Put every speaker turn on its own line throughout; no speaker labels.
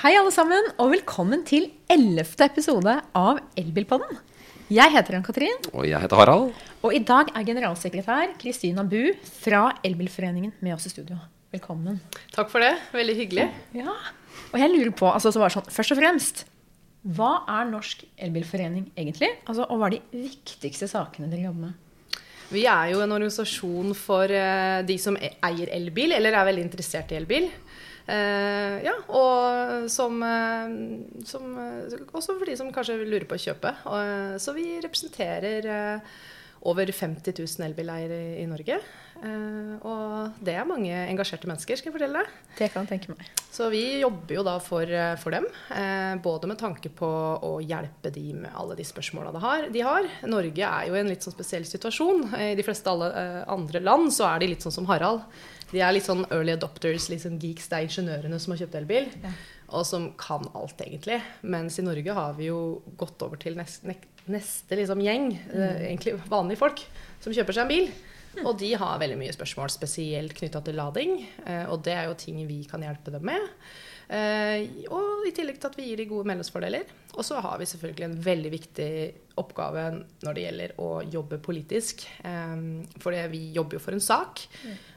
Hei, alle sammen, og velkommen til ellevte episode av Elbilpodden. Jeg heter Ann-Katrin,
Og jeg heter Harald.
og i dag er generalsekretær Kristina Bu fra Elbilforeningen med oss i studio. Velkommen.
Takk for det. Veldig hyggelig.
Ja, og jeg lurer på, altså så var det sånn, først og fremst, hva er Norsk Elbilforening egentlig? Altså, og hva er de viktigste sakene dere jobber med?
Vi er jo en organisasjon for eh, de som eier elbil, eller er veldig interessert i elbil. Eh, ja, og som, eh, som eh, Også for de som kanskje lurer på å kjøpe. Så vi representerer over 50 000 elbileiere i, Norge. Og det er mange engasjerte mennesker, skal jeg fortelle deg.
Det kan jeg tenke meg.
Så vi jobber jo da for, for dem, både med tanke på å hjelpe de med alle de spørsmåla de har, de har. Norge er jo i en litt sånn spesiell situasjon. I de fleste alle andre land så er de litt sånn som Harald. De er litt sånn early adopters, litt sånn geeks. Det er ingeniørene som har kjøpt elbil.
Ja.
Og som kan alt, egentlig. Mens i Norge har vi jo gått over til neste, neste liksom gjeng, eh, egentlig vanlige folk, som kjøper seg en bil. Og de har veldig mye spørsmål, spesielt knytta til lading. Eh, og det er jo ting vi kan hjelpe dem med. Eh, og i tillegg til at vi gir de gode medlemsfordeler. Og så har vi selvfølgelig en veldig viktig oppgave når det gjelder å jobbe politisk. Eh, for vi jobber jo for en sak.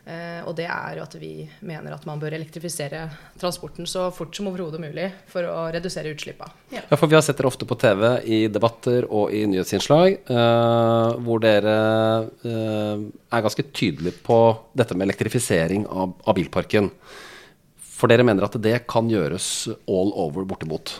Eh, og det er jo at vi mener at man bør elektrifisere transporten så fort som overhodet mulig for å redusere utslippa.
Ja, for Vi har sett dere ofte på TV i debatter og i nyhetsinnslag, eh, hvor dere eh, er ganske tydelige på dette med elektrifisering av, av bilparken. For dere mener at det kan gjøres all over bortimot.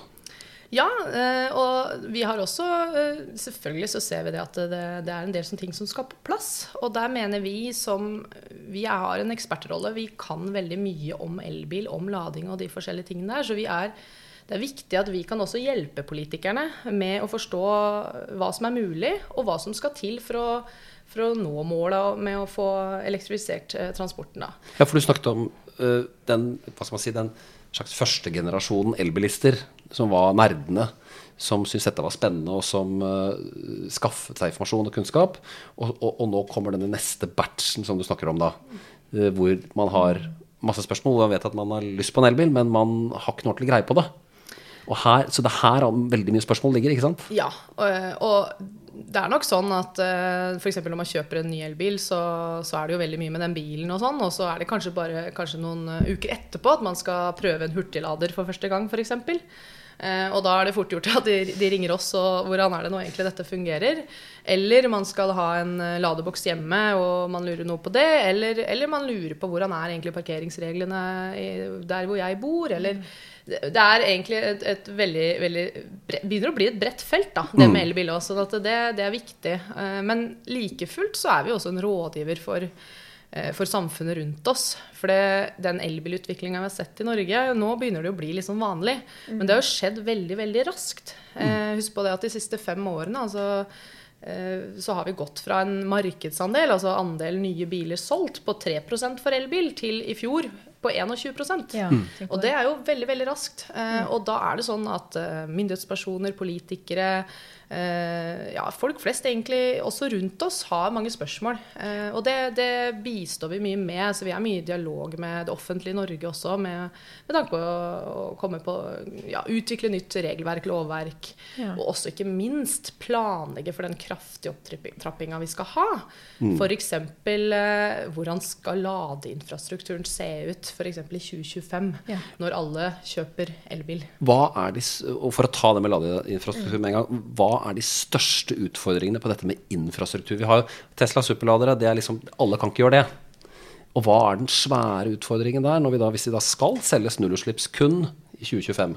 Ja, eh, og vi har også eh, Selvfølgelig så ser vi det at det, er en del ting som skal på plass. Og der mener vi som Vi har en ekspertrolle. Vi kan veldig mye om elbil, om lading og de forskjellige tingene der. Så er det er viktig at vi kan også hjelpe politikerne med å forstå hva som er mulig, og hva som skal til for å, for å nå målet med å få elektrifisert eh, transporten. Da.
Ja, for du snakket om uh, den, hva skal man si, den slags første generasjonen elbilister, som var nerdene, som syntes dette var spennende, og som uh, skaffet seg informasjon og kunnskap. Og, og, og nå kommer denne neste batchen som du snakker om, da, Uh, hvor man har masse spørsmål. og Man vet at man har lyst på en elbil, men man har ikke noe ordentlig greie på det. Og her, så det er her veldig mye spørsmål ligger, ikke sant?
Ja, og, og det er nok sånn at f.eks. når man kjøper en ny elbil, så, så er det jo veldig mye med den bilen og sånn, og så er det kanskje bare kanskje noen eh, uker etterpå at man skal prøve en hurtiglader for første gang, f.eks. Uh, og da er det fort gjort at de, de ringer oss og hvordan er det nå egentlig dette fungerer. Eller man skal ha en eh, ladeboks hjemme og man lurer noe på det. Eller, eller man lurer på hvordan er egentlig parkeringsreglene der hvor jeg bor. Eller det det er egentlig et, et veldig, veldig begynner å bli et bredt felt, da, det med elbil òg. Så det, det er viktig. Eh, Men like fullt så er vi også en rådgiver for eh, for samfunnet rundt oss. For det, den elbilutviklinga vi har sett i Norge, nå begynner det å bli litt sånn vanlig. Men det har jo skjedd veldig, veldig raskt. Eh, husk på det at de siste fem årene altså, så har vi gått fra en markedsandel, altså andel nye biler solgt, på 3% for elbil, til i fjor på 21
Ja,
Mm.
og det er jo veldig veldig raskt. Eh, og da er det sånn at eh, myndighetspersoner, politikere, ja, folk flest egentlig også rundt oss har mange spørsmål. Eh, og det, det bistår vi mye med. Så vi er mye i dialog med det offentlige Norge også, med, med tanke på å, å komme på ja, utvikle nytt regelverk, lovverk.
Ja.
Og også ikke minst planlegge for den kraftige opptrappinga vi skal ha. F.eks. Eh, hvordan skal ladeinfrastrukturen se ut f.eks. i 2025,
Ja.
når alle kjøper elbil.
Hva er de, og for å ta det med ladeinfrastruktur med en gang, hva er de største utfordringene på dette med infrastruktur? Vi har Tesla superladere, det er liksom, alle kan ikke gjøre det. Og hva er den svære utfordringen der, når vi da, hvis de da skal selges nullutslipps kun i 2025?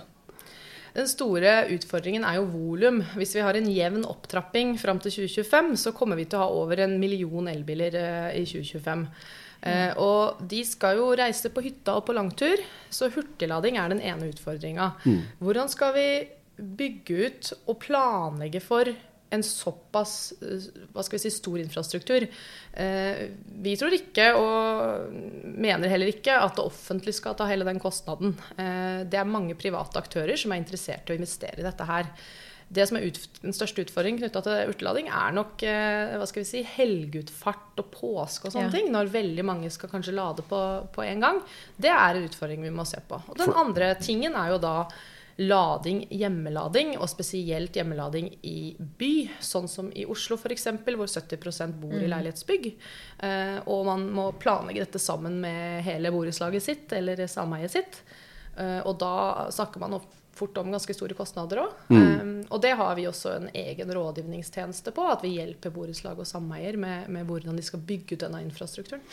Den store utfordringen er jo volum. Hvis vi har en jevn opptrapping fram til 2025, så kommer vi til å ha over en million elbiler eh, i 2025. Eh, og de skal jo reise på hytta og på langtur, så hurtiglading er den ene utfordringa. Hvordan skal vi bygge ut og planlegge for en såpass eh, hva skal vi si, stor infrastruktur. Eh, vi tror ikke, og mener heller ikke, at det offentlige skal ta hele den kostnaden. Eh, det er mange private aktører som er interessert i å investere i dette her. det som er ut, den største utfordringen knytta til urtelading, er nok eh, hva skal vi si, helgeutfart og påske og sånne
Ja.
ting. Når veldig mange skal kanskje lade på, på en gang. Det er en utfordring vi må se på. Og den andre tingen er jo da lading, hjemmelading, og spesielt hjemmelading i by, sånn som i Oslo f.eks., hvor 70% bor i leilighetsbygg. Eh, og man må planlegge dette sammen med hele borettslaget sitt eller sameiet sitt. Eh, og da snakker man fort om ganske store kostnader òg. og det har vi også en egen rådgivningstjeneste på, at vi hjelper borettslag og sameier med, med hvordan de skal bygge ut denne infrastrukturen.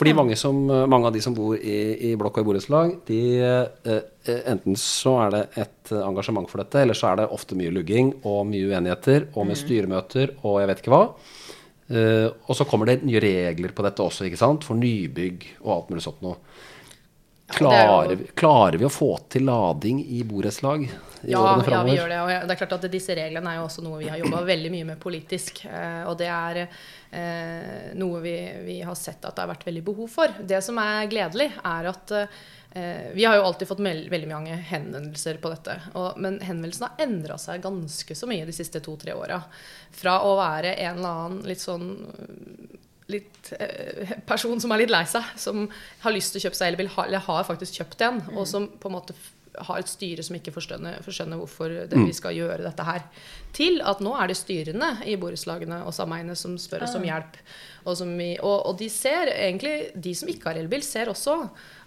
Fordi mange, som, mange av de som bor i, i blokk og i borettslag, de eh, eh, enten så er det et eh, engasjement for dette, eller så er det ofte mye lugging og mye uenigheter, og med styremøter og jeg vet ikke hva. Eh, og så kommer det nye regler på dette også, ikke sant? For nybygg og alt mulig sånt noe.
Ja, og det er jo-
Klarer, vi- å få til lading i borettslag i
Ja,
årene
ja, vi gjør det. Og det er klart at disse reglene er jo også noe vi har jobba veldig mye med politisk. eh, Og det er eh, noe vi, vi har sett at det har vært veldig behov for. Det som er gledelig, er at eh, vi har jo alltid fått veldig mange henvendelser på dette. Og, men henvendelsene har endra seg ganske så mye de siste to-tre åra. Fra å være en eller annen litt sånn litt, eh, person som er litt lei seg, som har lyst til å kjøpe seg elbil, ha- eller har faktisk kjøpt en, og som på en måte har et styre som ikke forstår, forskjønner hvorfor det, vi skal gjøre dette her, til at nå er det styrene i borettslagene og sameiene som spør oss om hjelp. Og, som vi, og, og de ser egentlig, de som ikke har elbil, ser også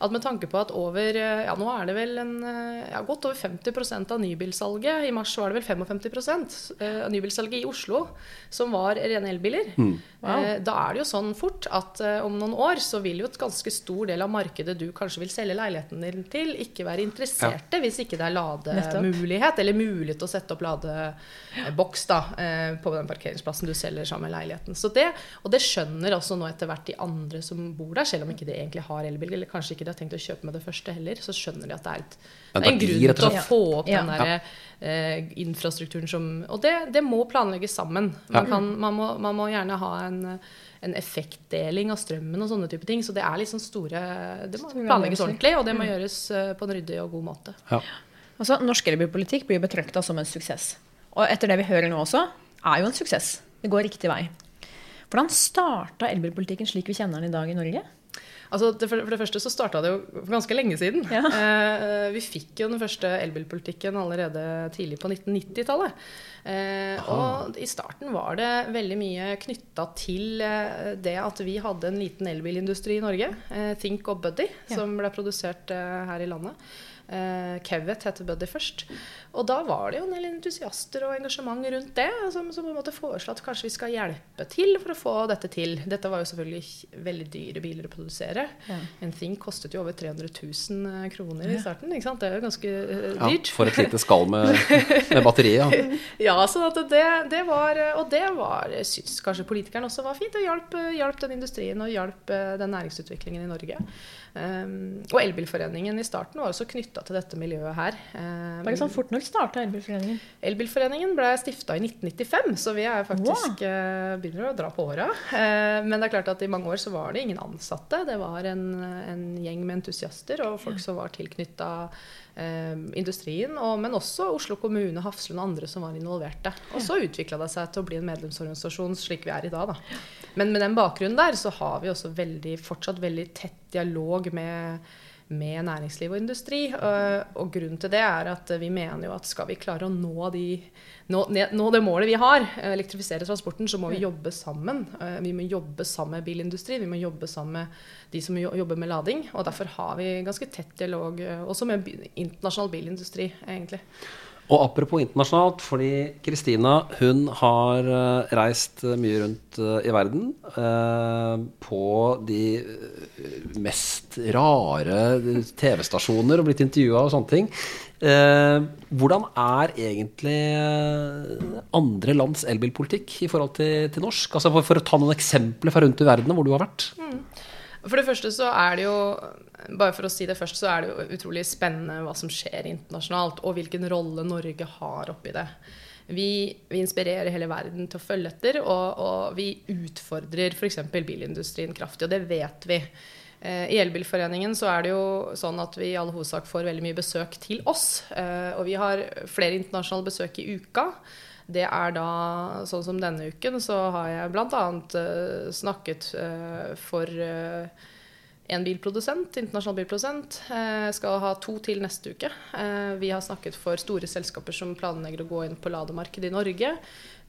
at med tanke på at over eh, Ja, nå er det vel en eh, ja, godt over 50% av nybilsalget. I mars var det vel 55 eh, av nybilsalget i Oslo som var rene elbiler. Eh, Da er det jo sånn fort at om noen år så vil jo et ganske stor del av markedet du kanskje vil selge leiligheten din til, ikke være interesserte hvis ikke det er lademulighet, eller mulighet til å sette opp ladeboks da, eh, på den parkeringsplassen du selger sammen med leiligheten. Så det, og det skjønner også nå etter hvert de andre som bor der, selv om ikke de egentlig har elbil, eller kanskje ikke de har tenkt å kjøpe med det første heller, så skjønner de at det er, et,
En
det er en
verdi,
grunn til å få opp
Ja.
den der eh, infrastrukturen som Og det, det må planlegges sammen. Man, kan, man, må, man må gjerne ha en, en effektdeling av strømmen og sånne type ting. Så det er liksom store Det må planlegges ordentlig, og det må gjøres eh, på en ryddig og god måte.
Ja.
Altså, Norsk elbilpolitikk blir betrakta som en suksess. Og etter det vi hører nå også, er jo en suksess. Det går riktig vei. Hvordan starta elbilpolitikken slik vi kjenner den i dag i Norge?
Altså, for, det første så starta det jo for ganske lenge siden.
Ja.
Eh, vi fikk jo den første elbilpolitikken allerede tidlig på 1990-tallet. Eh, og i starten var det veldig mye knytta til eh, det at vi hadde en liten elbilindustri i Norge. Eh, Think og Buddy,
Ja.
som ble produsert eh, her i landet. Eh, Kevet heter Buddy først. Og da var det jo en del entusiaster og engasjement rundt det, som, som på en måte foreslo at kanskje vi skal hjelpe til for å få dette til. Dette var jo selvfølgelig veldig dyre biler å produsere.
Ja.
En Think kostet jo over 300 000 kroner i starten. ikke sant? Det er jo ganske dyrt.
Ja, for et lite skall med, med batteri, ja.
Ja, så det, det var Og det var syns kanskje politikerne også var fint. Det hjalp, hjalp den industrien og hjalp eh, den næringsutviklingen i Norge. Um, og Elbilforeningen i starten var også knytta til dette miljøet her. Um,
ikke sånn fort når starta Elbilforeningen?
Elbilforeningen ble stifta i 1995, så vi er faktisk eh, begynner å dra på åra. Eh, men det er klart at i mange år så var det ingen ansatte. Det var en, en gjeng med entusiaster og folk som var tilknytta eh, industrien. Og, men også Oslo kommune, Hafslund og andre som var involverte. Og så utvikla det seg til å bli en medlemsorganisasjon slik vi er i dag. Da. Men med den bakgrunnen der så har vi også veldig, fortsatt veldig tett dialog med med næringsliv og industri. Øh, Og grunnen til det er at vi mener jo at skal vi klare å nå, de, nå, nå det målet vi har, øh, elektrifisere transporten, så må vi jobbe sammen. Øh, Vi må jobbe sammen med bilindustri, vi må jobbe sammen med de som jobber med lading. Og derfor har vi ganske tett dialog også med internasjonal bilindustri, egentlig.
Og apropos internasjonalt, fordi Kristina hun har eh, reist eh, mye rundt eh, i verden på de mest rare TV-stasjoner og blitt intervjua og sånne ting. Hvordan er egentlig andre lands elbilpolitikk i forhold til, til norsk? Altså for, for å ta noen eksempler fra rundt i verden hvor du har vært.
For det første så er det jo bare for å si det først, så er det jo utrolig spennende hva som skjer internasjonalt, og hvilken rolle Norge har oppi det. Vi, vi inspirerer hele verden til å følge etter, og, og vi utfordrer f.eks. bilindustrien kraftig, og det vet vi. Eh, I Elbilforeningen så er det jo sånn at vi i all hovedsak får veldig mye besøk til oss. Eh, og vi har flere internasjonale besøk i uka. Det er da sånn som denne uken, så har jeg bl.a. Uh, snakket uh, for uh, en bilprodusent, internasjonal bilprodusent. Jeg skal ha to til neste uke. vi har snakket for store selskaper som planlegger å gå inn på lademarkedet i Norge.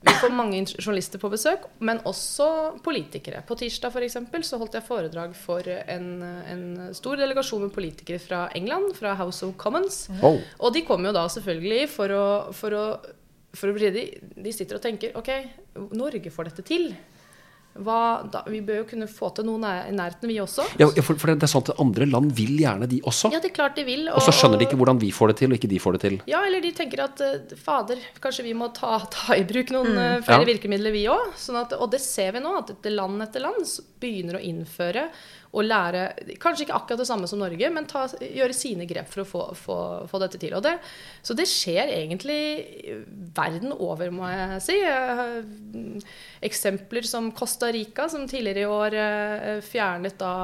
Vi får mange journalister på besøk, men også politikere. På tirsdag for eksempel, så holdt jeg foredrag for en, en, stor delegasjon med politikere fra England, fra House of Commons.
Oh.
Og de kom jo da selvfølgelig for å, for å, for å de, de sitter og tenker OK, Norge får dette til. Hva, da, vi bør jo kunne få til noe i nærheten, vi også.
Ja, for, for, det er sånn at Andre land vil gjerne, de også.
Ja, det er klart de vil.
Og, og så skjønner de ikke hvordan vi får det til, og ikke de får det til.
Ja, eller de tenker at uh, fader, kanskje vi må ta, ta i bruk noen mm. uh, flere ja. virkemidler, vi òg. Sånn og det ser vi nå, at land etter land begynner å innføre og lære Kanskje ikke akkurat det samme som Norge, men ta, gjøre sine grep for å få, få, få dette til. Det, så det skjer egentlig verden over, må jeg si. Eksempler som Costa Rica, som tidligere i år eh, fjernet da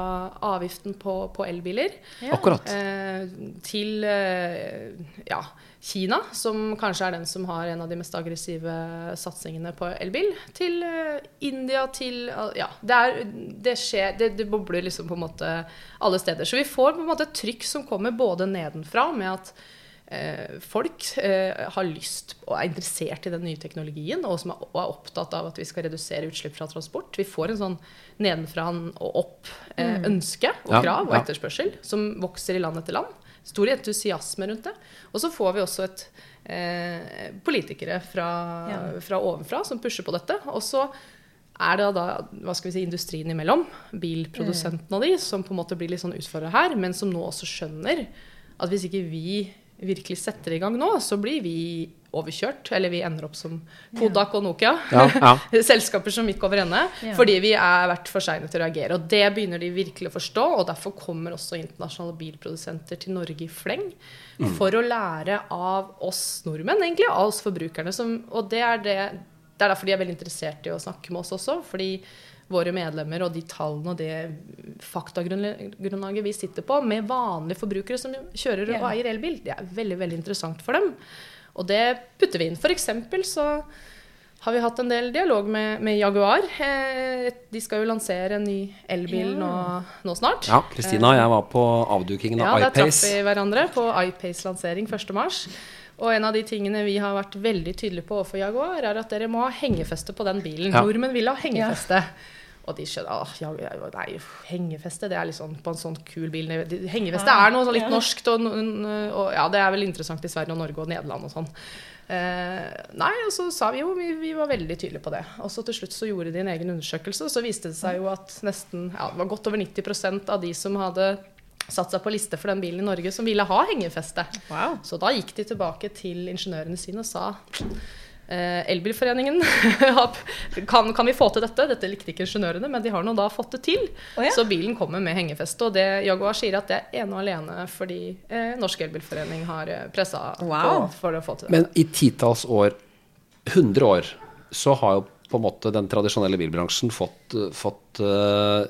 avgiften på, på elbiler.
Ja. Akkurat.
Eh, til eh, ja Kina, som kanskje er den som har en av de mest aggressive satsingene på elbil, til uh, India, til Ja, det, er, det skjer det, det, bobler liksom på en måte alle steder. Så vi får på en måte et trykk som kommer både nedenfra, med at eh, folk har lyst og er interessert i den nye teknologien, og som er, og er, opptatt av at vi skal redusere utslipp fra transport. Vi får en sånn nedenfra og opp-ønske og krav og etterspørsel som vokser i land etter land stor entusiasme rundt det. Og så får vi også et eh, politikere fra, ja. fra, ovenfra som pusher på dette. Og så er det da hva skal vi si, industrien imellom, bilprodusentene og de, som på en måte blir litt sånn utfordra her, men som nå også skjønner at hvis ikke vi virkelig setter i gang nå, så blir vi overkjørt. Eller vi ender opp som Kodak og Nokia. Ja, ja. Selskaper som gikk over ende. Ja. Fordi vi er vært for seine til å reagere. Og det begynner de virkelig å forstå. Og derfor kommer også internasjonale bilprodusenter til Norge i fleng. Mm. For å lære av oss nordmenn, egentlig. Av oss forbrukerne. Som, og det er, det, det er derfor de er veldig interessert i å snakke med oss også. fordi våre medlemmer og de tallene og det faktagrunnlaget vi sitter på, med vanlige forbrukere som kjører og eier elbil, det er veldig veldig interessant for dem. Og det putter vi inn. F.eks. så har vi hatt en del dialog med, med Jaguar. Eh, de skal jo lansere en ny elbil nå, nå, snart.
Ja, Kristina og jeg var på avdukingen av
ja,
iPace. Ja,
der traff vi hverandre på iPace-lansering 1.3. Og en av de tingene vi har vært veldig tydelige på overfor Jaguar, er at dere må ha hengefeste på den bilen. Ja. Nordmenn vil ha hengefeste. Ja. Og de skjønner at ja, nei, hengefeste det er sånn på en sånn kul bil. Hengefeste er noe sånn litt norskt. Og, og, ja, det er vel interessant i Sverige og Norge og Nederland og sånn. Eh, nei, og så sa vi jo vi, vi, var veldig tydelige på det. Og så til slutt så gjorde de en egen undersøkelse, og så viste det seg jo at nesten ja, det var godt over 90% av de som hadde satt seg på liste for den bilen i Norge, som ville ha hengefeste. Wow. Så da gikk de tilbake til ingeniørene sine og sa Elbilforeningen kan, kan, vi få til dette? Dette likte ikke ingeniørene, men de har nå da fått det til. Oh, ja. Så bilen kommer med hengefeste. Og det Jaguar sier at det er ene og alene fordi eh, Norsk Elbilforening har eh, pressa wow. på for å få til det.
Men i titalls år, 100 år, så har jo på en måte den tradisjonelle bilbransjen fått, fått uh,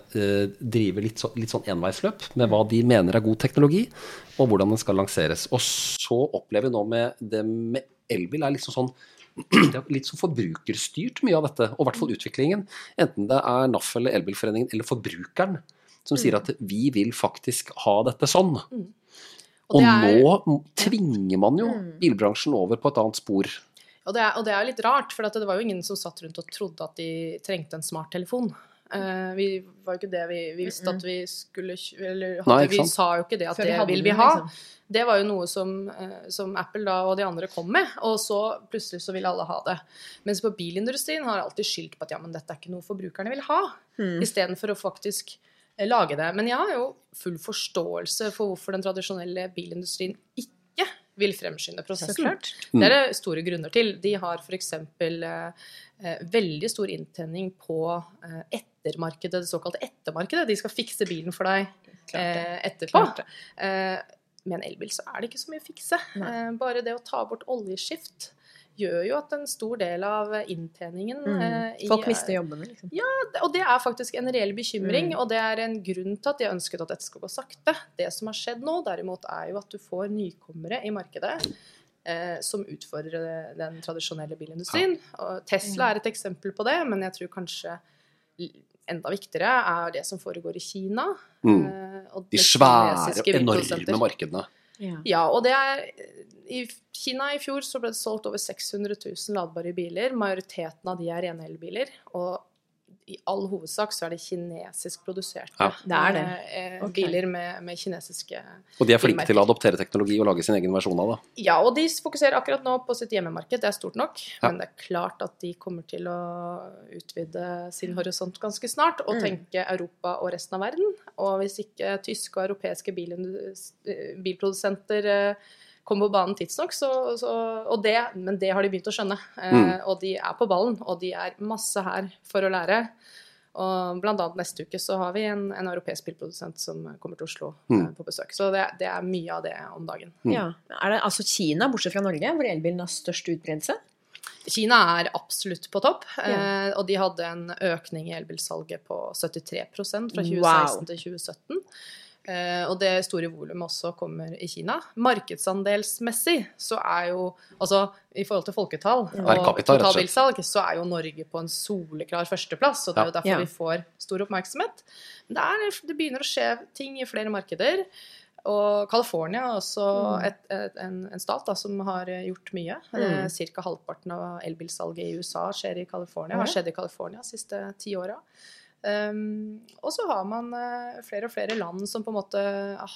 drive litt, så, litt, sånn enveisløp med hva de mener er god teknologi, og hvordan den skal lanseres. Og så opplever vi nå med det med elbil er liksom sånn det er litt så forbrukerstyrt, mye av dette. Og i hvert fall utviklingen. Enten det er NAF eller Elbilforeningen eller forbrukeren som sier at vi vil faktisk ha dette sånn. Mm. Og, er, nå tvinger man jo mm. bilbransjen over på et annet spor.
Og det er, og det er litt rart, for det var jo ingen som satt rundt og trodde at de trengte en smarttelefon. Uh, vi var jo ikke det vi, vi visste at vi skulle Eller Nei, vi sa jo ikke det at det vil vi ha. Liksom. Det var jo noe som, uh, som, Apple da og de andre kom med, og så plutselig så ville alle ha det. Mens på bilindustrien har alltid skyldt på at ja, men dette er ikke noe forbrukerne vil ha. Mm. Istedenfor å faktisk uh, lage det. Men jeg har jo full forståelse for hvorfor den tradisjonelle bilindustrien ikke vil fremskynde prosessen. Det er det store grunner til. De har f.eks. Eh, eh, veldig stor inntenning på eh, ettermarkedet, det såkalte ettermarkedet. De skal fikse bilen for deg eh, etterpå. Eh, med en elbil så er det ikke så mye å fikse. Eh, bare det å ta bort oljeskift gjør jo at en stor del av inntjeningen
Mm.
eh,
Folk mister jobbene, liksom.
Ja, Og det er faktisk en reell bekymring,
Mm.
og det er en grunn til at jeg ønsket at dette skal gå sakte. Det som har skjedd nå, derimot, er jo at du får nykommere i markedet eh, som utfordrer den tradisjonelle bilindustrien. Og Tesla er et eksempel på det, men jeg tror kanskje enda viktigere er det som foregår i Kina.
Mm.
eh,
De svære, enorme markedene.
Ja.
Ja, og det er I Kina i fjor så ble det solgt over 600 000 ladbare biler. Majoriteten av de er rene elbiler. Og i all hovedsak så er det kinesisk produserte
Ja.
Det er det.
eh, eh, biler med, med kinesiske
Og de er flinke til å adoptere teknologi og lage sin egen versjon av det.
Ja, og de fokuserer akkurat nå på sitt hjemmemarked. Det er stort nok.
Ja.
Men det er klart at de kommer til å utvide sin horisont ganske snart og
Mm.
tenke Europa og resten av verden. Og hvis ikke tyske og europeiske bilindus- eh, bilprodusenter eh, kommer på banen tidsnok, så, så og det, Men det har de begynt å skjønne. Eh,
Mm.
Og de er på ballen, og de er masse her for å lære. Og annet neste uke så har vi en, en europeisk bilprodusent som kommer til Oslo
Mm.
eh, på besøk. Så det, det er mye av det om dagen.
Mm.
Ja. Er det altså Kina, bortsett fra Norge, hvor elbilen har størst utbredelse?
Kina er absolutt på topp,
Ja.
eh, og de hadde en økning i elbilsalget på 73% fra 2016
Wow.
til 2017. Eh, og det store volumet også kommer i Kina. Markedsandelsmessig så er jo Altså i forhold til folketall og totalbilsalg, så er jo Norge på en soleklar førsteplass. Og det er jo derfor
Ja.
vi får stor oppmerksomhet. Men det, er, det begynner å skje ting i flere markeder. Og California er også
Mm.
et, et, en, en stat da, som har gjort mye.
Mm.
Ca. Cirka halvparten av elbilsalget i USA skjer i California, har skjedd i California de siste ti åra. Um, og så har man uh, flere og flere land som på en måte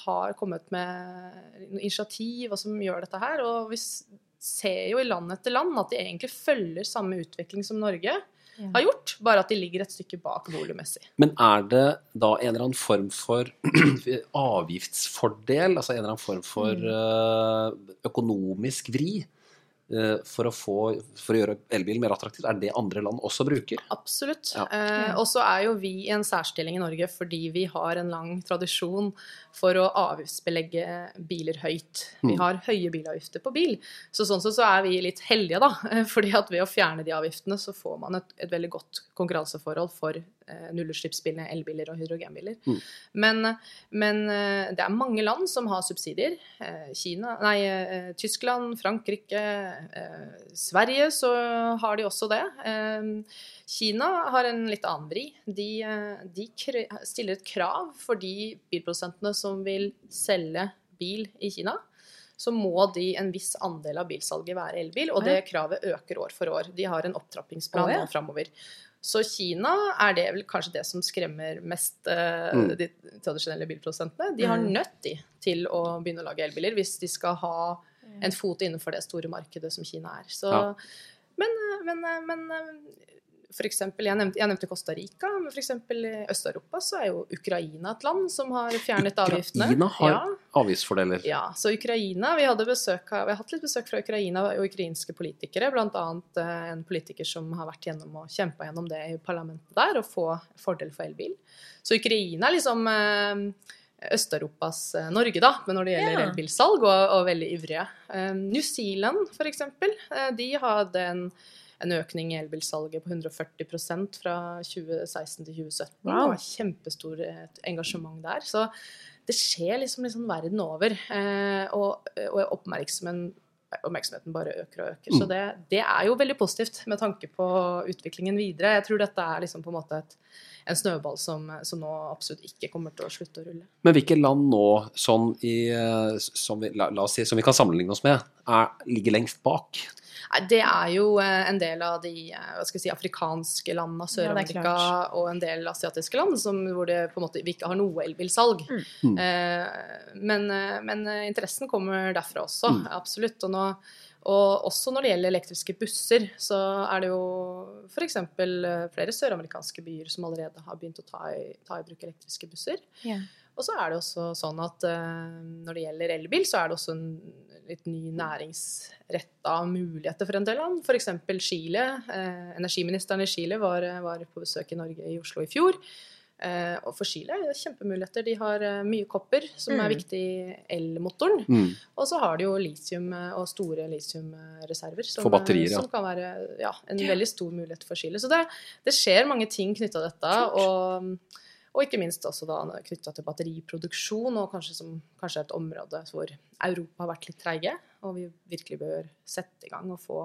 har kommet med initiativ og som gjør dette her. Og vi ser jo i land etter land at de egentlig følger samme utvikling som Norge har gjort, bare at de ligger et stykke bak volummessig.
Men er det da en eller annen form for avgiftsfordel, altså en eller annen form for uh, økonomisk vri, for å, få, for å gjøre elbil mer attraktivt? Er det andre land også bruker?
Absolutt.
Ja.
Eh, og så er jo vi i en særstilling i Norge fordi vi har en lang tradisjon for å avgiftsbelegge biler høyt. Vi
Mm.
har høye bilavgifter på bil. Så sånn sett så er vi litt heldige, da. Fordi at ved å fjerne de avgiftene, så får man et, et veldig godt konkurranseforhold for eh, nullutslippsbilene, elbiler og hydrogenbiler.
Mm.
Men, men eh, det er mange land som har subsidier. Eh, Kina, nei, eh, Tyskland, Frankrike, eh, Sverige så har de også det. Eh, Kina har en litt annen vri. De, eh, de stiller et krav for de bilprodusentene som vil selge bil i Kina. Så må de en viss andel av bilsalget være elbil, og det kravet øker år for år. De har en opptrappingsplan
oh, ja.
framover. Så Kina er det vel kanskje det som skremmer mest eh,
Mm.
de tradisjonelle bilprodusentene. De har
Mm.
nødt de til å begynne å lage elbiler hvis de skal ha en fot innenfor det store markedet som Kina er. Så,
Ja.
Men, eh, men, eh, men eh, for eksempel, jeg nevnte, jeg nevnte Costa Rica, men eksempel i Øst-Europa så er jo Ukraina et land som har fjernet avgiftene.
Ukraina har
Ja.
avgiftsfordeler.
Ja, så Ukraina, Vi hadde besøk vi har hatt litt besøk fra Ukraina og ukrainske politikere. Bl.a. en politiker som har vært gjennom og kjempa gjennom det i parlamentet der, og få fordel for elbil. Så Ukraina er liksom eh, Øst-Europas eh, Norge, da, men når det gjelder
Ja.
elbilsalg, og, og veldig ivrige. Eh, New Zealand, eh, de hadde en, en økning i elbilsalget på 140% fra 2016 til 2017.
Wow.
Det var kjempestor eh, engasjement der. Så det skjer liksom, liksom verden over. Eh, og, og oppmerksomheten, oppmerksomheten bare øker og øker. Så
Mm.
det, det er jo veldig positivt med tanke på utviklingen videre. Jeg tror dette er liksom på en måte et, en snøball som, som nå absolutt ikke kommer til å slutte å rulle.
Men hvilke land nå, sånn i, eh, som, vi, la, la oss si, som vi kan sammenligne oss med, er, ligger lengst bak?
Det er jo eh, en del av de eh, hva skal si, afrikanske landene,
er
Sør-Amerika
ja,
og en del asiatiske land som, hvor det på en måte vi ikke har noe elbilsalg.
Mm.
Eh, men, eh, men eh, interessen kommer derfra også,
Mm.
absolutt. Og, nå, og også når det gjelder elektriske busser, så er det jo f.eks. flere søramerikanske byer som allerede har begynt å ta i, ta i bruk elektriske busser.
Ja.
Og så er det også sånn at eh, når det gjelder elbil, så er det også en litt ny næringsretta muligheter for en del land. F.eks. Chile. Eh, energiministeren i Chile var, var på besøk i Norge i Oslo i fjor. Eh, og for Chile er det kjempemuligheter. De har mye kopper, som er
Mm.
viktig i elmotoren.
Mm.
Og så har de jo litium og store litiumreserver. Som,
batterier, ja.
Som kan være ja, en veldig stor mulighet for Chile. Så det, det skjer mange ting knytta til dette. Og, og ikke minst også da knytta til batteriproduksjon, og kanskje, som, kanskje et område hvor Europa har vært litt treige. Og vi virkelig bør sette i gang og få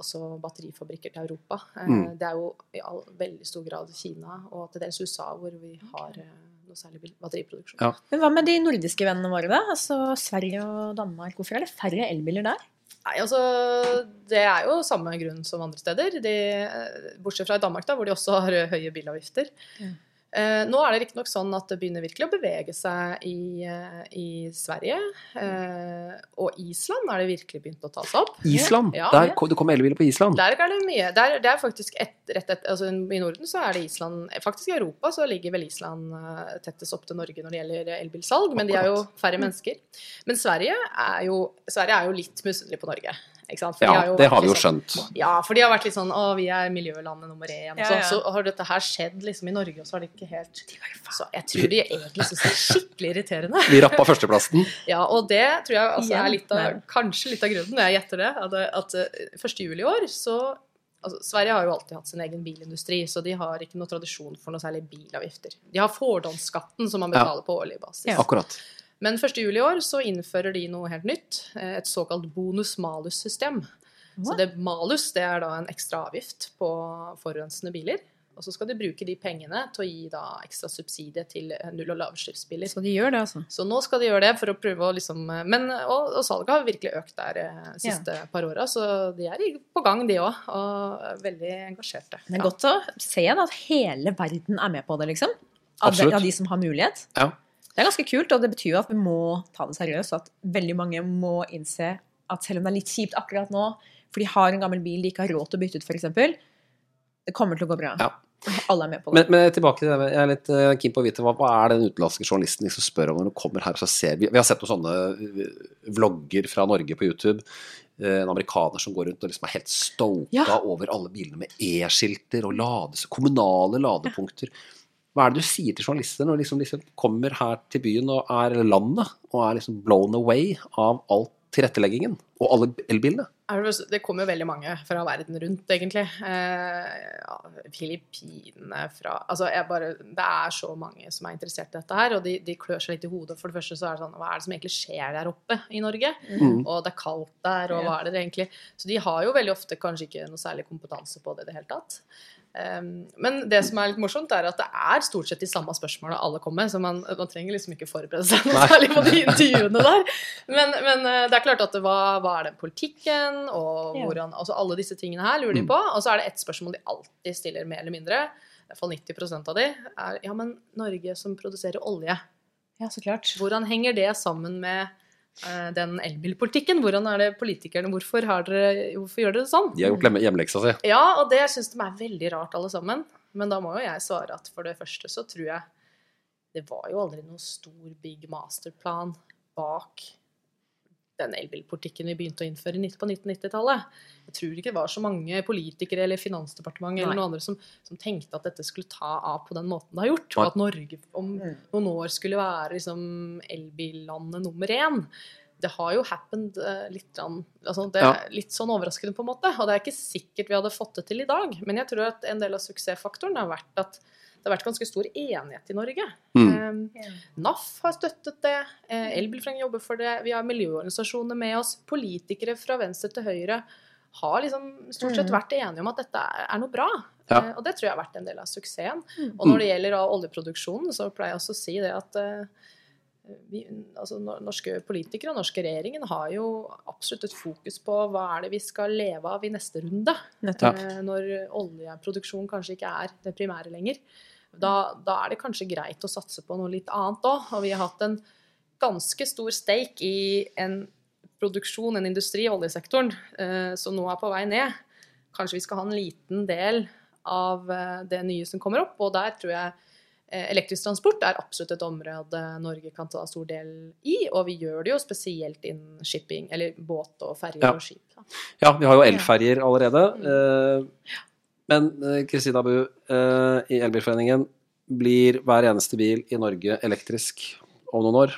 også batterifabrikker til Europa. Eh,
Mm.
Det er jo i all, veldig stor grad Kina og til dels USA hvor vi har eh, noe særlig batteriproduksjon.
Ja.
Men hva med de nordiske vennene våre, da? Altså Sverige og Danmark. Hvorfor er det færre elbiler der?
Nei, altså, Det er jo samme grunn som andre steder. De, eh, bortsett fra i Danmark, da, hvor de også har høye bilavgifter.
Ja.
Eh, nå er det riktignok sånn at det begynner virkelig å bevege seg i, eh, i Sverige. Eh, og Island er det virkelig begynt å ta seg opp.
Island!
Ja.
Der, det kom elbiler på Island.
Der er det mye. Der, det er faktisk et, rett et, altså I Norden så er det Island Faktisk i Europa så ligger vel Island tettest opp til Norge når det gjelder elbilsalg, men de er jo færre mennesker. Men Sverige er jo, Sverige er jo litt misunnelig på Norge. Ikke sant? For de
Ja,
har jo
det har vi jo
skjønt. sånn-. Ja, for de har vært litt sånn Å, vi er miljølandet nummer én.
Ja,
Så,
ja.
så har dette her skjedd liksom i Norge, og så har det ikke helt Så jeg tror de egentlig syns det er skikkelig irriterende.
Vi rappa førsteplassen.
Ja, og det tror jeg altså, er litt av, kanskje litt av grunnen, jeg gjetter det, at, at eh, 1. juli i år så altså, Sverige har jo alltid hatt sin egen bilindustri, så de har ikke noe tradisjon for noe særlig bilavgifter. De har fordonsskatten som man
Ja.
betaler på årlig basis.
Ja.
Akkurat.
Men 1. juli i år så innfører de noe helt nytt, eh, et såkalt bonus-malus-system. Så det malus det er da en ekstra avgift på forurensende biler. Og så skal de bruke de pengene til å gi da ekstra subsidie til eh, null- og lavutslippsbiler.
Så de gjør det, altså.
Så nå skal de gjøre det for å prøve å liksom Men, og, og salget har virkelig økt der eh, siste par åra, så de er på gang, de òg. Og veldig engasjerte.
Det er godt å se da, at hele verden er med på det, liksom. Av de,
Absolutt.
av de som har mulighet.
Ja.
Det er ganske kult, og det betyr at vi må ta det seriøst. At veldig mange må innse at selv om det er litt kjipt akkurat nå, for de har en gammel bil de ikke har råd til å bytte ut, f.eks., det kommer til å gå bra.
Ja.
Alle er med på det.
Men, men tilbake til det, jeg er litt uh, keen på å vite hva, hva er den utenlandske journalisten liksom spør om når hun kommer her og så ser vi Vi har sett noen sånne uh, vlogger fra Norge på YouTube. Uh, en amerikaner som går rundt og liksom er helt stoka
Ja.
over alle bilene med E-skilter og lades, kommunale ladepunkter. Hva er det du sier til journalister når de liksom, liksom kommer her til byen og er landet og er liksom blown away av alt tilretteleggingen og alle elbilene?
Det, det kommer jo veldig mange fra verden rundt, egentlig. Eh, ja, Filippinene fra Altså, jeg bare Det er så mange som er interessert i dette her, og de, de klør seg litt i hodet. For det første så er det sånn Hva er det som egentlig skjer der oppe i Norge?
Mm.
Og det er kaldt der, og hva er det egentlig Så de har jo veldig ofte kanskje ikke noe særlig kompetanse på det i det hele tatt. Um, men det som er litt morsomt, er at det er stort sett de samme spørsmålene alle kommer med, så man, man trenger liksom ikke forberede seg noe særlig på de intervjuene der. Men, men uh, det er klart at det, hva, hva er den politikken, og hvordan Altså alle disse tingene her lurer de
Mm.
på. Og så er det ett spørsmål de alltid stiller, mer eller mindre, i hvert fall 90% av de, er ja, men Norge som produserer olje,
Ja, så klart.
hvordan henger det sammen med eh, den elbilpolitikken? Hvordan er det politikerne Hvorfor, har dere, hvorfor gjør dere det sånn?
De har gjort hjemme- hjemmeleksa si.
Ja, og det syns de er veldig rart, alle sammen. Men da må jo jeg svare at for det første så tror jeg det var jo aldri noen stor big masterplan bak den elbilpolitikken vi begynte å innføre på 1990-tallet. Jeg tror ikke det var så mange politikere eller Finansdepartementet eller
noe
noen andre som, som tenkte at dette skulle ta av på den måten det har gjort, og at Norge om
Mm.
noen år skulle være liksom elbillandet nummer én. Det har jo happened eh, litt, altså det er litt sånn overraskende, på en måte. Og det er ikke sikkert vi hadde fått det til i dag. Men jeg tror at en del av suksessfaktoren har vært at det har vært ganske stor enighet i Norge.
Mm.
Eh, NAF har støttet det. Eh, Elbilforeningen jobber for det. Vi har miljøorganisasjoner med oss. Politikere fra venstre til høyre har liksom stort sett
Mm.
vært enige om at dette er noe bra.
Ja.
Eh, og det tror jeg har vært en del av suksessen.
Mm.
Og når det gjelder oljeproduksjonen, så pleier jeg også å si det at eh, vi, altså, norske politikere og norske regjeringen har jo absolutt et fokus på hva er det vi skal leve av i neste runde.
Nettopp.
Eh, når oljeproduksjon kanskje ikke er det primære lenger. Da, da er det kanskje greit å satse på noe litt annet òg. Og vi har hatt en ganske stor stake i en produksjon, en industri i oljesektoren, eh, som nå er på vei ned. Kanskje vi skal ha en liten del av eh, det nye som kommer opp, og der tror jeg eh, Elektrisk transport er absolutt et område Norge kan ta stor del i, og vi gjør det jo spesielt innen shipping, eller båt og ferjer
Ja.
og skip. Da.
Ja, vi har jo elferjer allerede. eh, Men eh, Kristina Bu, eh, i Elbilforeningen, blir hver eneste bil i Norge elektrisk om noen år?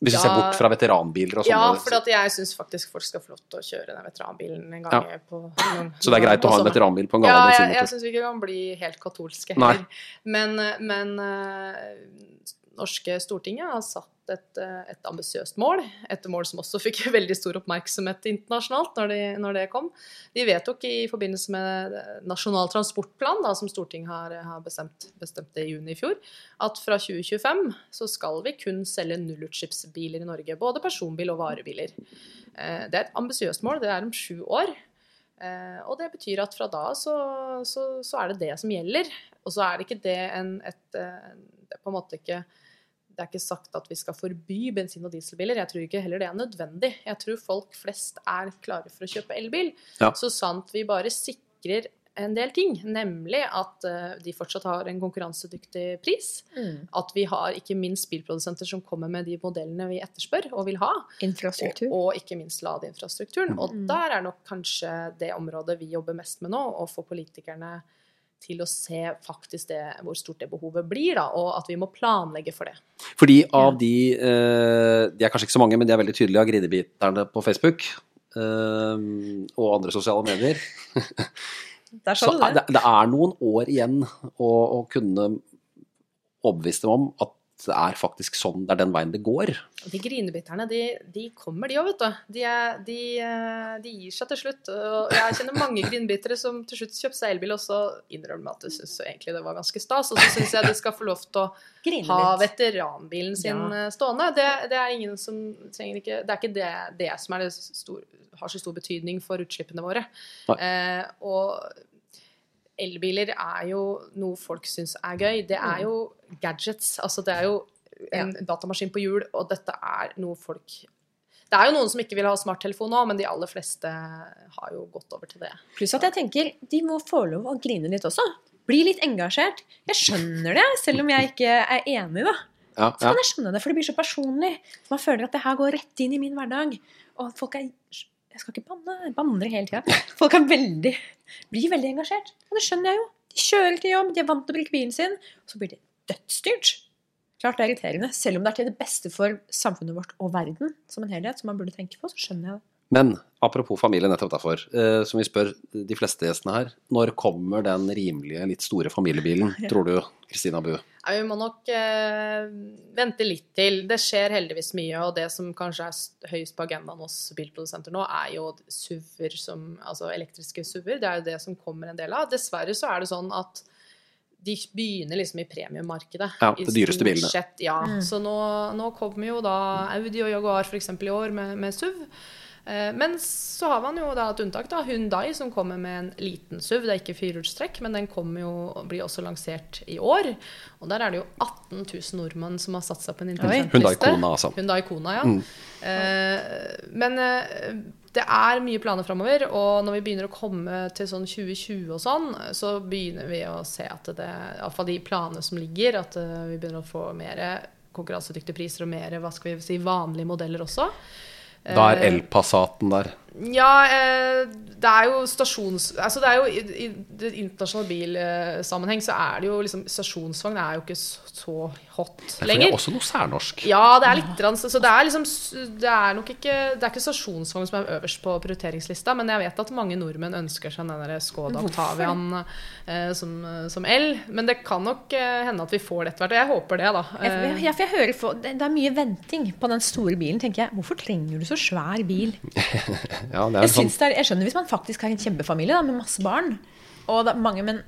Hvis vi
Ja.
ser bort fra veteranbiler og
Ja, for jeg syns faktisk folk skal få lov til å kjøre den veteranbilen en gang
Ja.
på
så det er greit å ha en veteranbil på en
Ja, jeg, jeg syns vi ikke kan bli helt katolske
Nei.
Men, men eh, norske Stortinget har satt et, eh, et ambisiøst mål. Et mål som også fikk veldig stor oppmerksomhet internasjonalt når, de, når det kom. De vedtok i forbindelse med Nasjonal transportplan, da, som Stortinget har, har bestemt, bestemt i juni i fjor, at fra 2025 så skal vi kun selge nullutslippsbiler i Norge. Både personbil og varebiler. Eh, Det er et ambisiøst mål. Det er om sju år. Eh, og det betyr at fra da så, så, så er det det som gjelder. Og så er det ikke det en et, eh, Det er på en måte ikke det er ikke sagt at vi skal forby bensin- og dieselbiler. Jeg tror ikke heller det er nødvendig. Jeg tror folk flest er klare for å kjøpe elbil.
Ja.
Så sant vi bare sikrer en del ting, nemlig at eh, de fortsatt har en konkurransedyktig pris.
Mm.
At vi har ikke minst bilprodusenter som kommer med de modellene vi etterspør og vil ha.
Infrastruktur.
Og, og ikke minst ladeinfrastrukturen. Og
Mm.
der er nok kanskje det området vi jobber mest med nå, å få politikerne til å se faktisk det, hvor stort det behovet blir, da, og at vi må planlegge for det.
Fordi av de eh, De er kanskje ikke så mange, men de er veldig tydelige av grinebiterne på Facebook. eh, og andre sosiale medier.
Der sa du
det,
det.
det er noen år igjen å, å kunne overbevise dem om at er faktisk sånn, det er den veien det går.
De grinebiterne, de, de kommer, de òg, vet du. De, er, de, eh, de gir seg til slutt. Og jeg kjenner mange grinebittere som til slutt kjøper seg elbil, og så innrømmer at de syns egentlig det var ganske stas. Og så syns jeg de skal få lov til å
Grine
ha
litt.
veteranbilen sin
Ja.
eh, stående. Det, det er ingen som trenger ikke Det er ikke det, det som er det stor, har så stor betydning for utslippene våre. Eh, og elbiler er jo noe folk syns er gøy. Det er jo gadgets. Altså det er jo en datamaskin på hjul, og dette er noe folk Det er jo noen som ikke vil ha smarttelefon nå, men de aller fleste har jo gått over til det.
Pluss at jeg tenker de må få lov å grine litt også. Bli litt engasjert. Jeg skjønner det, selv om jeg ikke er enig, da.
Ja,
Så kan jeg skjønne det, for det blir så personlig. Man føler at det her går rett inn i min hverdag. Og folk er Jeg skal ikke banne, jeg banner hele tida. Folk er veldig blir veldig engasjert. Og det skjønner jeg jo. De kjører til jobb, de er vant til å bruke bilen sin. Og så blir det dødsstyrt. Klart det er irriterende. Selv om det er til det beste for samfunnet vårt og verden som en helhet, som man burde tenke på, så skjønner jeg det.
Men apropos familie nettopp derfor, eh, som vi spør de fleste gjestene her, når kommer den rimelige, litt store familiebilen, tror du, Kristina Bu?
Ja, vi må nok eh, vente litt til. Det skjer heldigvis mye, og det som kanskje er høyest på agendaen hos bilprodusenter nå, er jo SUV-er som Altså elektriske SUV-er. Det er jo det som kommer en del av. Dessverre så er det sånn at de begynner liksom i premiemarkedet.
Ja, de dyreste bilene.
Sett, ja.
Mm.
Så nå, nå kommer jo da Audi og Jaguar f.eks. i år med, med SUV. Eh, Men så har man jo da et unntak, da. Hyundai som kommer med en liten SUV. Det er ikke firehjulstrekk, men den kommer jo, blir også lansert i år. Og der er det jo 18 000 nordmenn som har satt seg på en
Oi.
interessant
Hyundai
liste.
Kona, altså.
Hyundai Kona, ja.
Mm.
Eh, men eh, det er mye planer framover, og når vi begynner å komme til sånn 2020 og sånn, så begynner vi å se at det, iallfall de planene som ligger, at eh, vi begynner å få mer konkurransedyktige priser og mer hva skal vi si, vanlige modeller også.
Da er elpassaten der.
Ja, eh, det er jo stasjons... Altså det er jo I, i det internasjonale bilsammenheng så er det jo liksom Stasjonsvogn er jo ikke så, så hot
lenger. det er også noe særnorsk.
Ja, det er litt rann så så det er liksom Det er nok ikke Det er ikke stasjonsvogn som er øverst på prioriteringslista, men jeg vet at mange nordmenn ønsker seg den der Skoda Octavian eh, som, som L. Men det kan nok eh, hende at vi får det etter hvert, og jeg håper det, da. Eh,
ja, for jeg hører for, det, det er mye venting på den store bilen. tenker jeg. Hvorfor trenger du så svær bil?
Ja, det er
Jeg,
sånn,
det er, jeg skjønner hvis man faktisk har en kjempefamilie da, med masse barn. Og det er mange, men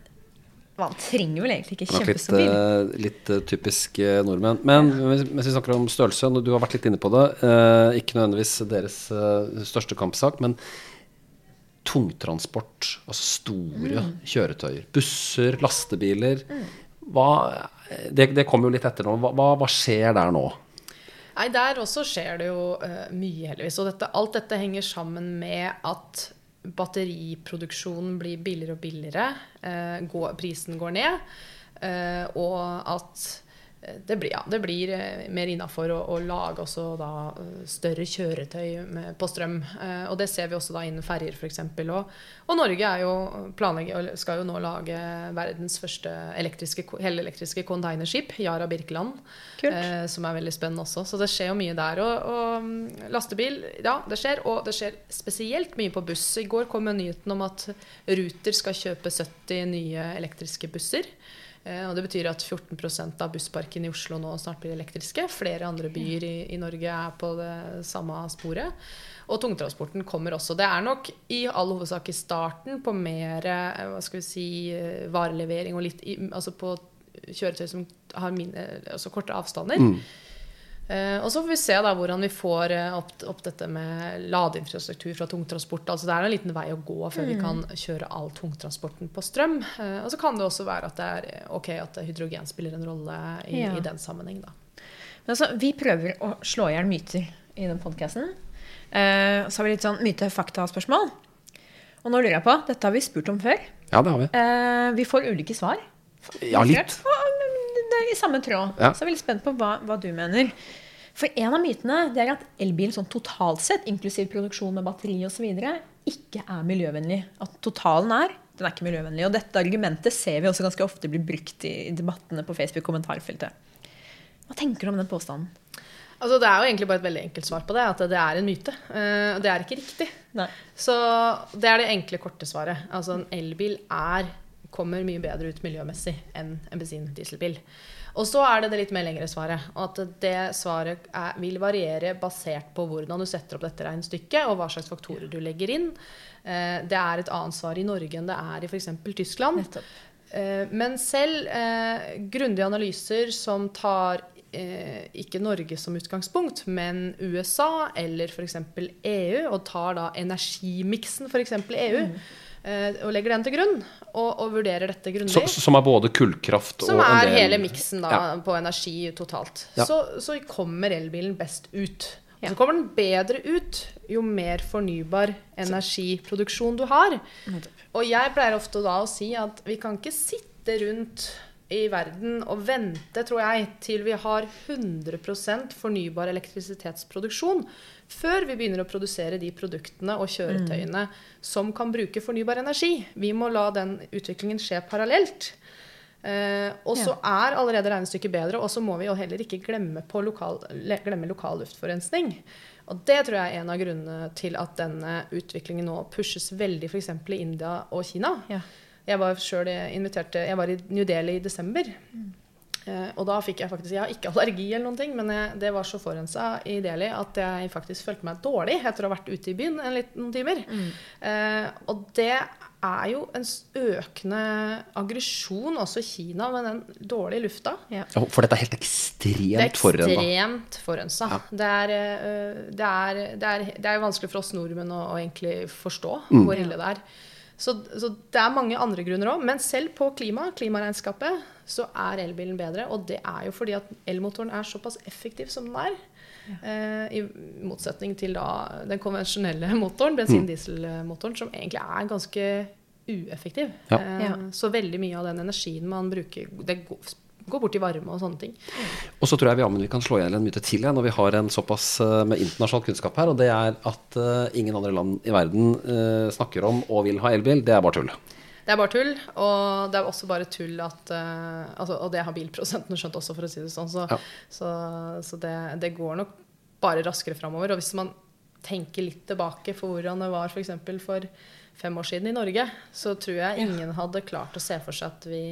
man trenger vel egentlig ikke
nok litt,
kjempestor bil.
eh, litt eh, typisk eh, nordmenn. Men mens vi snakker om størrelse, du har vært litt inne på det, ikke nødvendigvis deres største kampsak, men tungtransport, altså store kjøretøyer, busser, lastebiler. Hva, det, det kommer jo litt etter nå. Hva, hva skjer der nå?
Nei, der også skjer det jo uh, mye, heldigvis. Og dette, alt dette henger sammen med at batteriproduksjonen blir billigere og billigere. Uh, går, prisen går ned. Uh, og at det blir, ja, det blir eh, mer innafor å, å lage også da eh, større kjøretøy med, på strøm. Eh, og det ser vi også da innen ferjer f.eks. Og, og Norge er jo planlegger, skal jo nå lage verdens første elektriske, helelektriske containerskip, Yara Birkeland. Eh, som er veldig spennende også. Så det skjer jo mye der. Og, og mm, lastebil, ja, det skjer. Og det skjer spesielt mye på buss. I går kom nyheten om at Ruter skal kjøpe 70 nye elektriske busser. Eh, og Det betyr at 14% av bussparken i Oslo nå snart blir elektriske. Flere andre byer i, i Norge er på det samme sporet. Og tungtransporten kommer også. Det er nok i all hovedsak i starten på mer eh, hva skal vi si, eh, varelevering og litt altså på kjøretøy som har mine, altså korte avstander. Eh, og så får vi se da hvordan vi får eh, opp, opp dette med ladeinfrastruktur fra tungtransport. Altså det er en liten vei å gå før vi kan kjøre all tungtransporten på strøm. Eh, og så kan det også være at det er eh, ok at hydrogen spiller en rolle i,
Ja.
i den sammenheng. da.
Men altså, vi prøver å slå i hjel myter i den podkasten. Eh, så har vi litt sånn myte-fakta-spørsmål. Og nå lurer jeg på, dette har vi spurt om før.
Ja, det har vi.
Eh, vi får ulike svar.
Ja, litt.
I samme tråd.
Ja.
Så jeg er veldig spent på hva, hva du mener. For en av mytene det er at elbilen sånn totalt sett, inklusiv produksjon med batteri osv., ikke er miljøvennlig. At totalen er den er ikke miljøvennlig. Og dette argumentet ser vi også ganske ofte bli brukt i, debattene på Facebook-kommentarfeltet. Hva tenker du om den påstanden?
Altså Det er jo egentlig bare et veldig enkelt svar på det, at det er en myte. Eh, og det er ikke riktig.
Nei.
Så det er det enkle, korte svaret. Altså en elbil er, kommer mye bedre ut miljømessig enn en bensin-dieselbil. Og så er det det litt mer lengre svaret. Og at det svaret er, vil variere basert på hvordan du setter opp dette regnestykket, og hva slags faktorer du legger inn. Eh, det er et annet svar i Norge enn det er i f.eks. Tyskland.
Nettopp.
Eh, Men selv eh, grundige analyser som tar eh, ikke Norge som utgangspunkt, men USA eller f.eks. EU, og tar da energimiksen f.eks. EU, eh, og legger den til grunn, og, og vurderer dette grundig.
Som er både kullkraft og Som
er
del-
hele miksen da,
Ja.
på energi totalt.
Ja.
Så, så kommer elbilen best ut.
Ja.
Så kommer den bedre ut jo mer fornybar energiproduksjon du har. Og jeg pleier ofte da å si at vi kan ikke sitte rundt i verden og vente, tror jeg, til vi har 100% fornybar elektrisitetsproduksjon før vi begynner å produsere de produktene og kjøretøyene som kan bruke fornybar energi. Vi må la den utviklingen skje parallelt. Eh, og så er allerede regnestykket bedre, og så må vi jo heller ikke glemme, på lokal, glemme lokal luftforurensning. Og det tror jeg er en av grunnene til at denne utviklingen nå pushes veldig f.eks. i India og Kina.
Ja.
Jeg var selv invitert Jeg var i New Delhi i desember. Eh, og da fikk jeg faktisk Jeg har ikke allergi eller noen ting, men jeg, det var så forurensa i Delhi at jeg faktisk følte meg dårlig etter å ha vært ute i byen en litt, noen timer. Eh, og det er jo en økende aggresjon også i Kina med den dårlige lufta.
Ja.
Ja, For dette er helt
Det er
ekstremt
ekstremt forurensa. Det, er, eh, det, er, det, er, det er vanskelig for oss nordmenn å, å egentlig forstå hvor ille det er. Så, så det er mange andre grunner òg. Men selv på klima, klimaregnskapet, så er elbilen bedre. Og det er jo fordi at elmotoren er såpass effektiv som den er. Eh, I motsetning til da den konvensjonelle motoren, bensin-dieselmotoren, som egentlig er ganske ueffektiv.
Ja.
Eh, Så veldig mye av den energien man bruker, det går bort i varme og sånne ting.
Og så tror jeg vi, vi kan slå igjen en myte til når vi har en såpass eh, med internasjonal kunnskap her. Og det er at eh, ingen andre land i verden eh, snakker om og vil ha elbil. Det er bare tull.
Det er bare tull, og det er også bare tull at altså, Og det har bilprosenten skjønt også, for å si det sånn. Så,
Ja.
så, så det, det går nok bare raskere framover. Og hvis man tenker litt tilbake for hvordan det var f.eks. For, for fem år siden i Norge, så tror jeg ingen hadde klart å se for seg at vi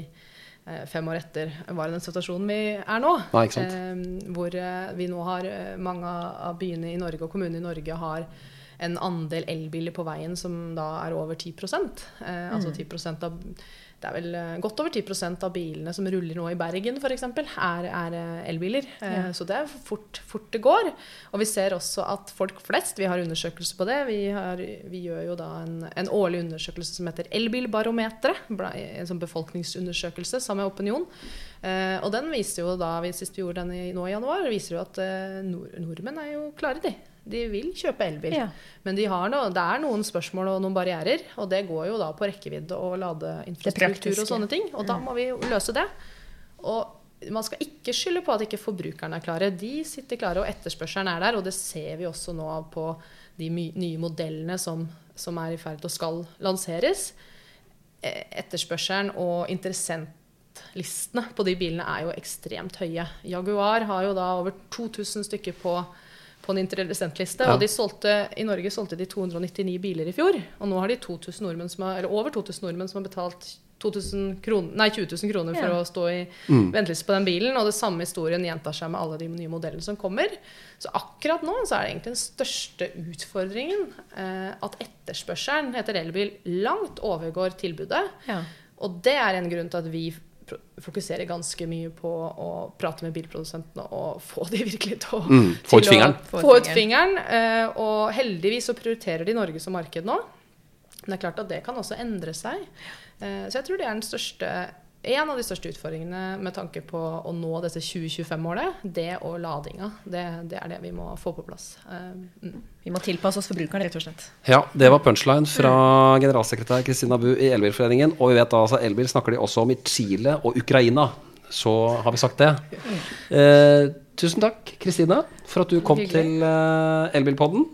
fem år etter var i den situasjonen vi er nå.
Nei, ikke sant.
Eh, hvor eh, vi nå har eh, mange av byene i Norge og kommunene i Norge har en andel elbiler på veien som da er over 10 eh, Altså 10% av Det er vel eh, godt over 10 av bilene som ruller nå i Bergen f.eks., er, er eh, elbiler. Eh,
Ja.
Så det er fort, fort det går. Og vi ser også at folk flest Vi har undersøkelser på det. Vi, har, vi gjør jo da en, en årlig undersøkelse som heter Elbilbarometeret. En sånn befolkningsundersøkelse sammen med Opinion. Og den viser jo da, sist vi gjorde den i, nå i januar, viser jo at nord, nordmenn er jo klare, de. De vil kjøpe elbil.
Ja.
Men de har noe, det er noen spørsmål og noen barrierer, og det går jo da på rekkevidde og ladeinfrastruktur og sånne ting. Og da må vi jo løse det. Og man skal ikke skylde på at ikke forbrukerne er klare. De sitter klare, og etterspørselen er der. Og det ser vi også nå på de nye modellene som, som er i ferd og skal lanseres. Eh, Etterspørselen og interessentlistene på de bilene er jo ekstremt høye. Jaguar har jo da over 2000 stykker på, på en interessentliste.
Ja.
Og de solgte, i Norge solgte de 299 biler i fjor. Og nå har de 2000 nordmenn som har, eller over 2000 nordmenn som har betalt 2000 kron- nei, 20 000 kroner for
Ja.
å stå i venteliste på den bilen. Og det samme historien gjentar seg med alle de nye modellene som kommer. Så akkurat nå så er det egentlig den største utfordringen eh, at etterspørselen etter elbil langt overgår tilbudet.
Ja.
Og det er en grunn til at vi fokuserer ganske mye på å prate med bilprodusentene og få de virkelig til å,
Mm, få ut
å
fingeren.
Få ut fingeren. eh, Og heldigvis så prioriterer de Norge som marked nå. Men det er klart at det kan også endre seg. Eh, Så jeg tror det er den største en av de største utfordringene med tanke på å nå dette 2025-målet, det og ladinga. Det, det er det vi må få på plass. Eh, mm.
Vi må tilpasse oss forbrukerne, rett og slett.
Ja, det var punchline fra generalsekretær Kristina Bu i Elbilforeningen. Og vi vet da altså elbil snakker de også om i Chile og Ukraina. Så har vi sagt det. Eh, tusen takk, Kristina, for at du kom
Hyggelig.
til eh, Elbilpodden.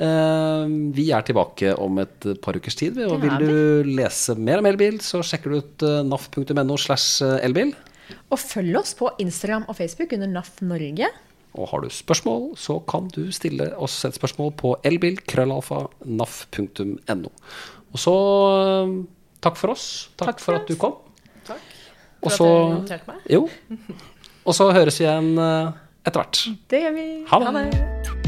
Eh, vi er tilbake om et par ukers tid. Og vil du lese mer om elbil, så sjekker du ut eh, naf.no slash elbil.
Og følg oss på Instagram og Facebook under NAF Norge.
Og har du spørsmål, så kan du stille oss et spørsmål på elbil.krøllalfa.naf.no. Og så eh, takk for oss. Takk,
Takk
for
for
at du kom.
Takk
Og
for
så
at du inviterte meg.
Jo. Og så høres vi igjen eh, etter hvert.
Det gjør vi.
Ha det.